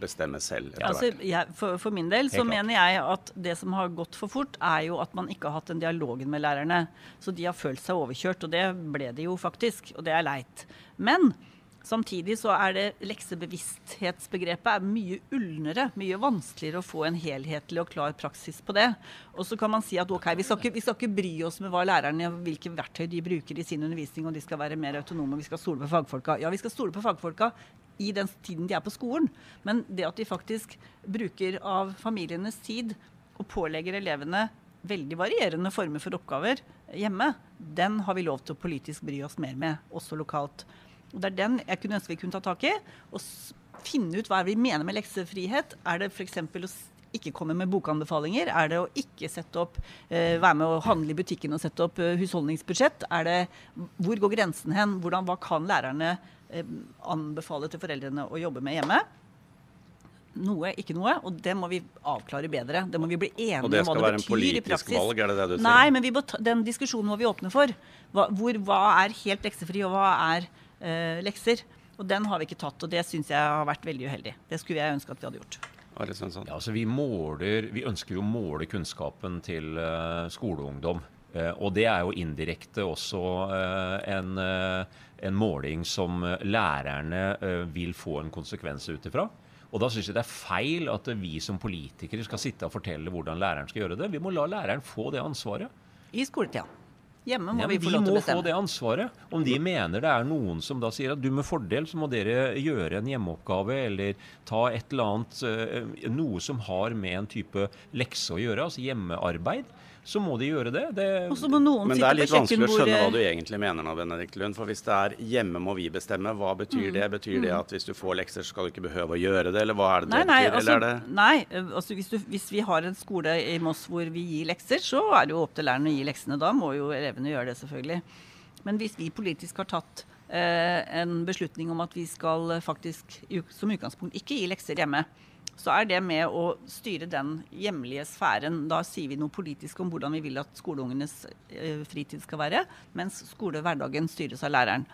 bestemme selv etter altså, jeg, for, for, min del så mener jeg at det som har gått for fort, er jo at man ikke har hatt den dialogen med lærerne. Så de har følt seg overkjørt, og det ble de jo faktisk. Og det er leit. Men Samtidig så er det leksebevissthetsbegrepet er mye ulnere, mye vanskeligere å få en helhetlig og klar praksis på det. Og så kan man si at ok, vi skal, ikke, vi skal ikke bry oss med hva lærerne, hvilke verktøy de bruker i sin undervisning, og de skal være mer autonome, vi skal stole på fagfolka. Ja, vi skal stole på fagfolka i den tiden de er på skolen. Men det at de faktisk bruker av familienes tid og pålegger elevene veldig varierende former for oppgaver hjemme, den har vi lov til å politisk bry oss mer med, også lokalt. Og Det er den jeg kunne ønske vi kunne ta tak i. Og finne ut hva vi mener med leksefrihet. Er det f.eks. å ikke komme med bokanbefalinger? Er det å ikke sette opp, eh, være med å handle i butikken og sette opp eh, husholdningsbudsjett? Er det, hvor går grensen hen? Hvordan, hva kan lærerne Eh, anbefale til foreldrene å jobbe med hjemme. noe, ikke noe. Og det må vi avklare bedre. Det må vi bli enige om hva det betyr i praksis. Og det skal være en politisk valg, er det det du sier? Nei, men vi ta, den diskusjonen må vi åpne for. Hva, hvor, hva er helt leksefri, og hva er eh, lekser? Og den har vi ikke tatt, og det syns jeg har vært veldig uheldig. Det skulle jeg ønske at vi hadde gjort. Ja, altså vi, måler, vi ønsker jo å måle kunnskapen til uh, skoleungdom. Eh, og det er jo indirekte også eh, en, eh, en måling som lærerne vil få en konsekvens ut ifra. Og da syns jeg det er feil at vi som politikere skal sitte og fortelle hvordan læreren skal gjøre det. Vi må la læreren få det ansvaret. I skoletida. Hjemme må Ja, vi få lov til å må få det ansvaret. Om de mener det er noen som da sier at du med fordel så må dere gjøre en hjemmeoppgave eller ta et eller annet Noe som har med en type lekse å gjøre, altså hjemmearbeid, så må de gjøre det. det Og må noen Men det er litt vanskelig å skjønne hva du egentlig mener nå, Benedikt Lund. For hvis det er 'hjemme må vi bestemme', hva betyr Mm. det? Betyr det at hvis du får lekser, så skal du ikke behøve å gjøre det, eller hva er det Nei, det nei, betyr? altså, eller er det nei altså hvis, du, hvis vi har en skole i Moss hvor vi gir lekser, så er det jo opp til læreren å gi leksene. Da må jo elevene gjøre det, selvfølgelig. Men hvis vi politisk har tatt eh, en beslutning om at vi skal faktisk som utgangspunkt ikke gi lekser hjemme, så er det med å styre den hjemlige sfæren. Da sier vi noe politisk om hvordan vi vil at skoleungenes eh, fritid skal være, mens skolehverdagen styres av læreren.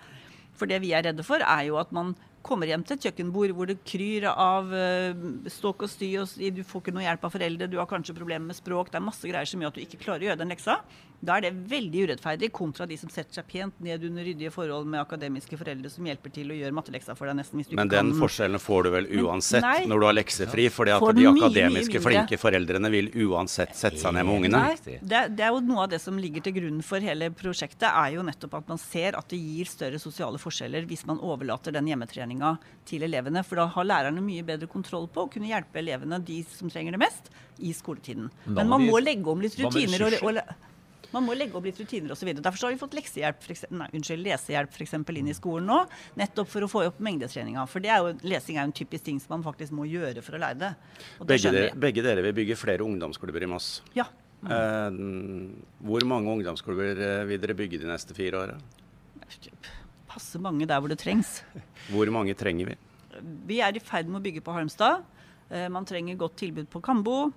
For det vi er redde for, er jo at man kommer hjem til et kjøkkenbord hvor det kryr av uh, ståk og sty, og du får ikke noe hjelp av foreldre, du har kanskje problemer med språk, det er masse greier som gjør at du ikke klarer å gjøre den leksa. Da er det veldig urettferdig kontra de som setter seg pent ned under ryddige forhold med akademiske foreldre som hjelper til å gjøre matteleksa for deg nesten hvis du Men ikke den kan forskjellen får du vel Men uansett nei. når du har leksefri, fordi at de den mye, mye akademiske, flinke foreldrene vil uansett sette seg ned med ungene. Nei, det, det er jo noe av det som ligger til grunn for hele prosjektet, er jo nettopp at man ser at det gir større sosiale forskjeller hvis man overlater den hjemmetreninga til elevene. For da har lærerne mye bedre kontroll på å kunne hjelpe elevene, de som trenger det mest, i skoletiden. Men man må legge om litt rutiner. Og, og, man må legge opp litt rutiner osv. Derfor så har vi fått leksehjelp, for eksempel, nei, unnskyld, lesehjelp for eksempel, inn i skolen nå. Nettopp for å få opp mengdetreninga. For det er jo, lesing er jo en typisk ting som man faktisk må gjøre for å lære det. Det Begge, dere, begge dere vil bygge flere ungdomsklubber i Moss. Ja. Eh, hvor mange ungdomsklubber eh, vil dere bygge de neste fire åra? Passe mange der hvor det trengs. Hvor mange trenger vi? Vi er i ferd med å bygge på Halmstad. Eh, Man trenger godt tilbud på Kambo.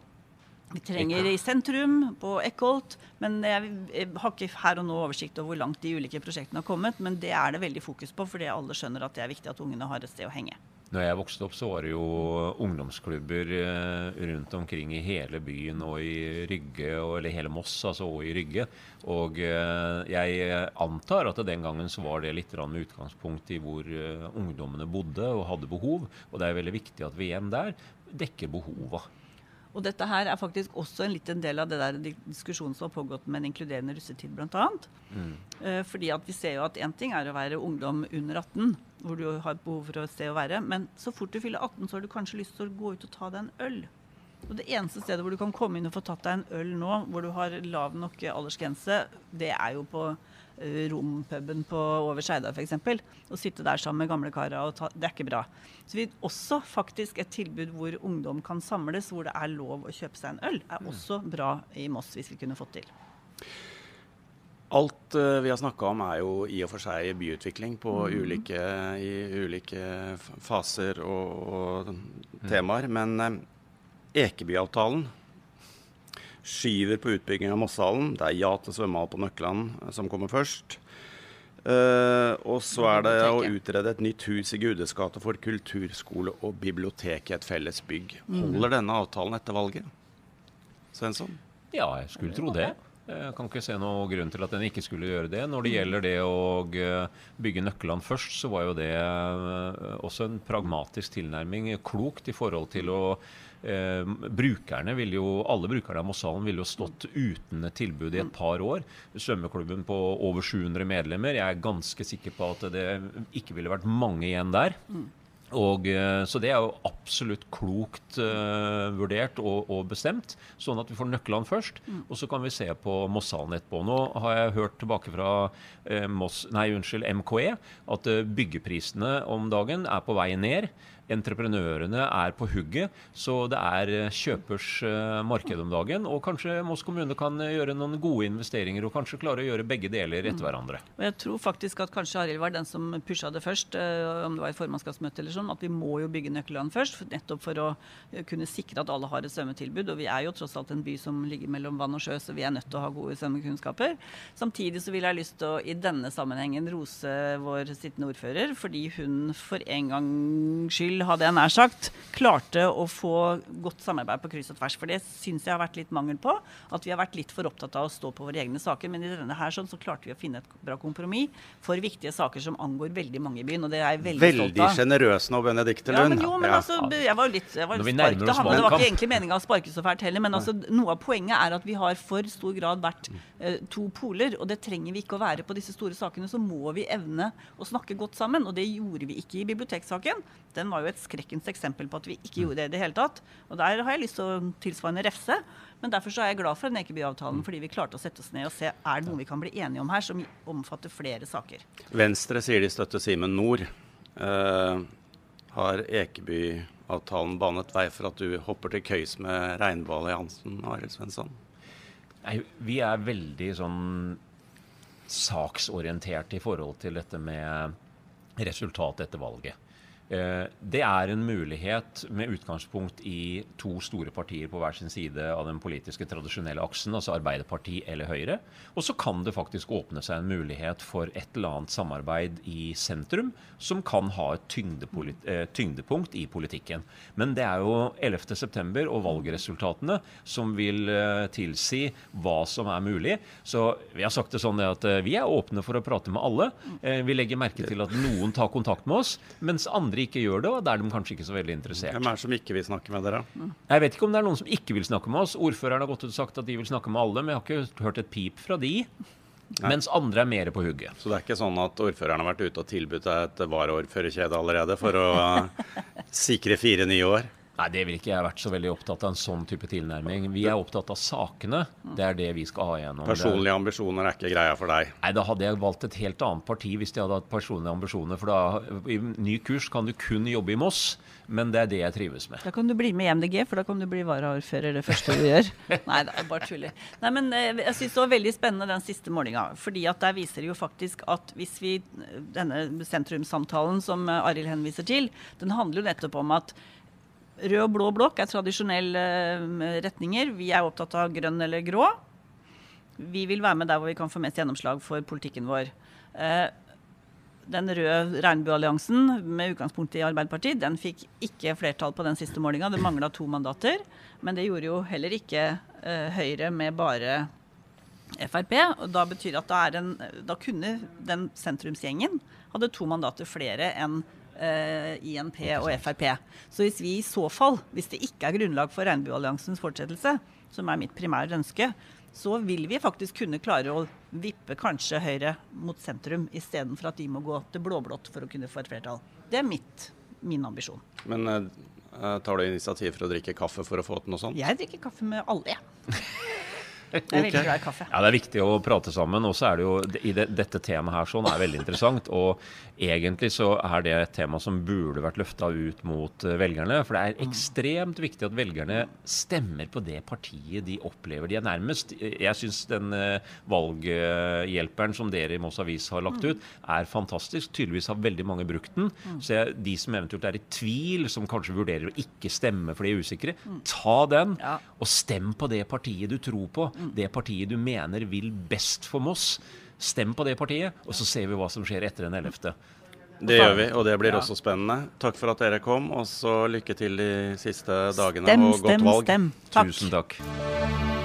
Vi trenger i sentrum, på Eckholt. Men jeg, jeg har ikke her og nå oversikt over hvor langt de ulike prosjektene har kommet. Men det er det veldig fokus på, fordi alle skjønner at det er viktig at ungene har et sted å henge. Når jeg vokste opp, så var det jo ungdomsklubber eh, rundt omkring i hele byen og i Rygge, eller hele Moss, altså og i Rygge. Og eh, jeg antar at den gangen så var det litt med utgangspunkt i hvor eh, ungdommene bodde og hadde behov. Og det er veldig viktig at vi igjen der dekker behova. Og dette her er faktisk også en liten del av det der diskusjonen som har pågått med en inkluderende russetid, bl.a. Mm. Eh, fordi at vi ser jo at én ting er å være ungdom under 18, hvor du har et behov for et sted å være, men så fort du fyller 18, så har du kanskje lyst til å gå ut og ta deg en øl. Og det eneste stedet hvor du kan komme inn og få tatt deg en øl nå, hvor du har lav nok aldersgrense, det er jo på rompuben på Over Skeida f.eks. Å sitte der sammen med gamle karer, og ta, det er ikke bra. Så vi også faktisk et tilbud hvor ungdom kan samles, hvor det er lov å kjøpe seg en øl, er også bra i Moss, hvis vi kunne fått til. Alt uh, vi har snakka om er jo i og for seg byutvikling på Mm. ulike, i ulike faser og, og temaer. Men uh, Ekebyavtalen skyver på utbygging av Mosshallen. Det er ja til svømmehall på Nøkland eh, som kommer først. Uh, og så er det å utrede et nytt hus i Gudes gate for kulturskole og bibliotek i et felles bygg. Mm. Holder denne avtalen etter valget? Svensson? Ja, jeg skulle tro det. Jeg kan ikke se noen grunn til at den ikke skulle gjøre det. Når det gjelder det å eh, bygge Nøkkeland først, så var jo det også en pragmatisk tilnærming. Klokt i forhold til å eh, Brukerne vil jo, Alle brukerne av Mosshallen ville jo stått uten et tilbud i et par år. Svømmeklubben på over 700 medlemmer. Jeg er ganske sikker på at det ikke ville vært mange igjen der. Og, eh, så det er jo absolutt klokt uh, vurdert og, og bestemt, sånn at vi får nøklene først. Og så kan vi se på Mosshallen etterpå. Nå har jeg hørt tilbake fra uh, Moss, nei, unnskyld, MKE at uh, byggeprisene om dagen er på vei ned. Entreprenørene er på hugget, så det er eh, kjøpers uh, marked om dagen. Og kanskje Moss kommune kan gjøre noen gode investeringer og kanskje klare å gjøre begge deler etter hverandre. Og Jeg tror faktisk at kanskje Arild var den som pusha det først, om det var i formannskapsmøte eller sånn, at vi må jo bygge nøkkelland først, nettopp for å kunne sikre at alle har et svømmetilbud. Og vi er jo tross alt en by som ligger mellom vann og sjø, så vi er nødt til å ha gode svømmekunnskaper. Samtidig så vil jeg ha lyst til å i denne sammenhengen rose vår sittende ordfører, fordi hun for en gangs skyld hadde jeg nær sagt, klarte å få godt samarbeid på kryss og tvers. For det syns jeg har vært litt mangel på. At vi har vært litt for opptatt av å stå på våre egne saker. Men i denne her sånn, så klarte vi å finne et bra kompromiss for viktige saker som angår veldig mange i byen. Og det er jeg veldig, veldig stolt av. Veldig sjenerøs nå, Benedicte Lund. Ja, men jo, men ja. altså, jeg var litt jeg var spark til ham. Det var ikke egentlig meninga å sparke så fælt heller. Men altså, noe av poenget er at vi har for stor grad vært eh, to poler. Og det trenger vi ikke å være på disse store sakene. Så må vi evne å snakke godt sammen. Og det gjorde vi ikke i biblioteksaken. Den var jo et skrekkens eksempel på at vi ikke gjorde det i det hele tatt. Og der har jeg lyst til å tilsvarende refse. Men derfor så er jeg glad for den Ekebyavtalen, fordi vi klarte å sette oss ned og se er det noe vi kan bli enige om her som omfatter flere saker. Venstre sier de støtter Simen Nord. Uh, har Ekebyavtalen banet vei for at du hopper til køys med Regnbuealliansen, Arild Svensson? Nei, vi er veldig sånn saksorienterte i forhold til dette med resultatet etter valget. Eh, det er en mulighet med utgangspunkt i to store partier på hver sin side av den politiske tradisjonelle aksen, altså Arbeiderparti eller Høyre. Og så kan det faktisk åpne seg en mulighet for et eller annet samarbeid i sentrum som kan ha et eh, tyngdepunkt i politikken. Men det er jo 11.9. og valgresultatene som vil eh, tilsi hva som er mulig. Så vi har sagt det sånn at vi er åpne for å prate med alle. Vi legger merke til at noen tar kontakt med oss, mens andre andre ikke gjør det, og da er de kanskje ikke så veldig interessert. Hvem er det som ikke vil snakke med dere? Mm. Jeg vet ikke om det er noen som ikke vil snakke med oss. Ordføreren har gått ut og sagt at de vil snakke med alle, men jeg har ikke hørt et pip fra de. Nei. Mens andre er mer på hugget. Så det er ikke sånn at ordføreren har vært ute og tilbudt deg et varaordførerkjede allerede for å sikre fire nye år? Nei, det vil ikke jeg vært så veldig opptatt av en sånn type tilnærming. Vi er opptatt av sakene. Det er det vi skal ha igjennom. Personlige ambisjoner er ikke greia for deg? Nei, da hadde jeg valgt et helt annet parti hvis de hadde hatt personlige ambisjoner. For da, i ny kurs kan du kun jobbe i Moss, men det er det jeg trives med. Da kan du bli med i MDG, for da kan du bli varaordfører det første du gjør. Nei, det er bare tuller. Nei, men eh, jeg syns det var veldig spennende den siste målinga. fordi at der viser det jo faktisk at hvis vi Denne sentrumssamtalen som Arild henviser til, den handler jo nettopp om at Rød og blå blokk er tradisjonelle eh, retninger. Vi er opptatt av grønn eller grå. Vi vil være med der hvor vi kan få mest gjennomslag for politikken vår. Eh, den røde regnbuealliansen med utgangspunkt i Arbeiderpartiet, den fikk ikke flertall på den siste målinga. Det mangla to mandater. Men det gjorde jo heller ikke uh, Høyre med bare Frp. og Da betyr det at da, en, da kunne den sentrumsgjengen hadde to mandater flere enn eh, INP og Frp. Så hvis vi i så fall, hvis det ikke er grunnlag for Regnbuealliansens fortsettelse, som er mitt primære ønske, så vil vi faktisk kunne klare å vippe kanskje Høyre mot sentrum, istedenfor at de må gå til blå-blått for å kunne få et flertall. Det er mitt, min ambisjon. Men eh, tar du initiativ for å drikke kaffe for å få til noe sånt? Jeg drikker kaffe med alle, jeg. Jeg er veldig glad i kaffe. Ja, Det er viktig å prate sammen. Og så er det jo i det, dette temaet her sånn er veldig interessant. Og egentlig så er det et tema som burde vært løfta ut mot eh, velgerne. For det er ekstremt viktig at velgerne stemmer på det partiet de opplever de er nærmest. Jeg syns den eh, valghjelperen som dere i Moss Avis har lagt ut, er fantastisk. Tydeligvis har veldig mange brukt den. Så jeg, de som eventuelt er i tvil, som kanskje vurderer å ikke stemme for de er usikre, ta den, og stem på det partiet du tror på det partiet du mener vil best for Moss. Stem på det partiet, og så ser vi hva som skjer etter den 11. Det gjør vi, og det blir ja. også spennende. Takk for at dere kom, og så lykke til de siste dagene stem, og godt stem, valg. Stem, stem. Tusen takk.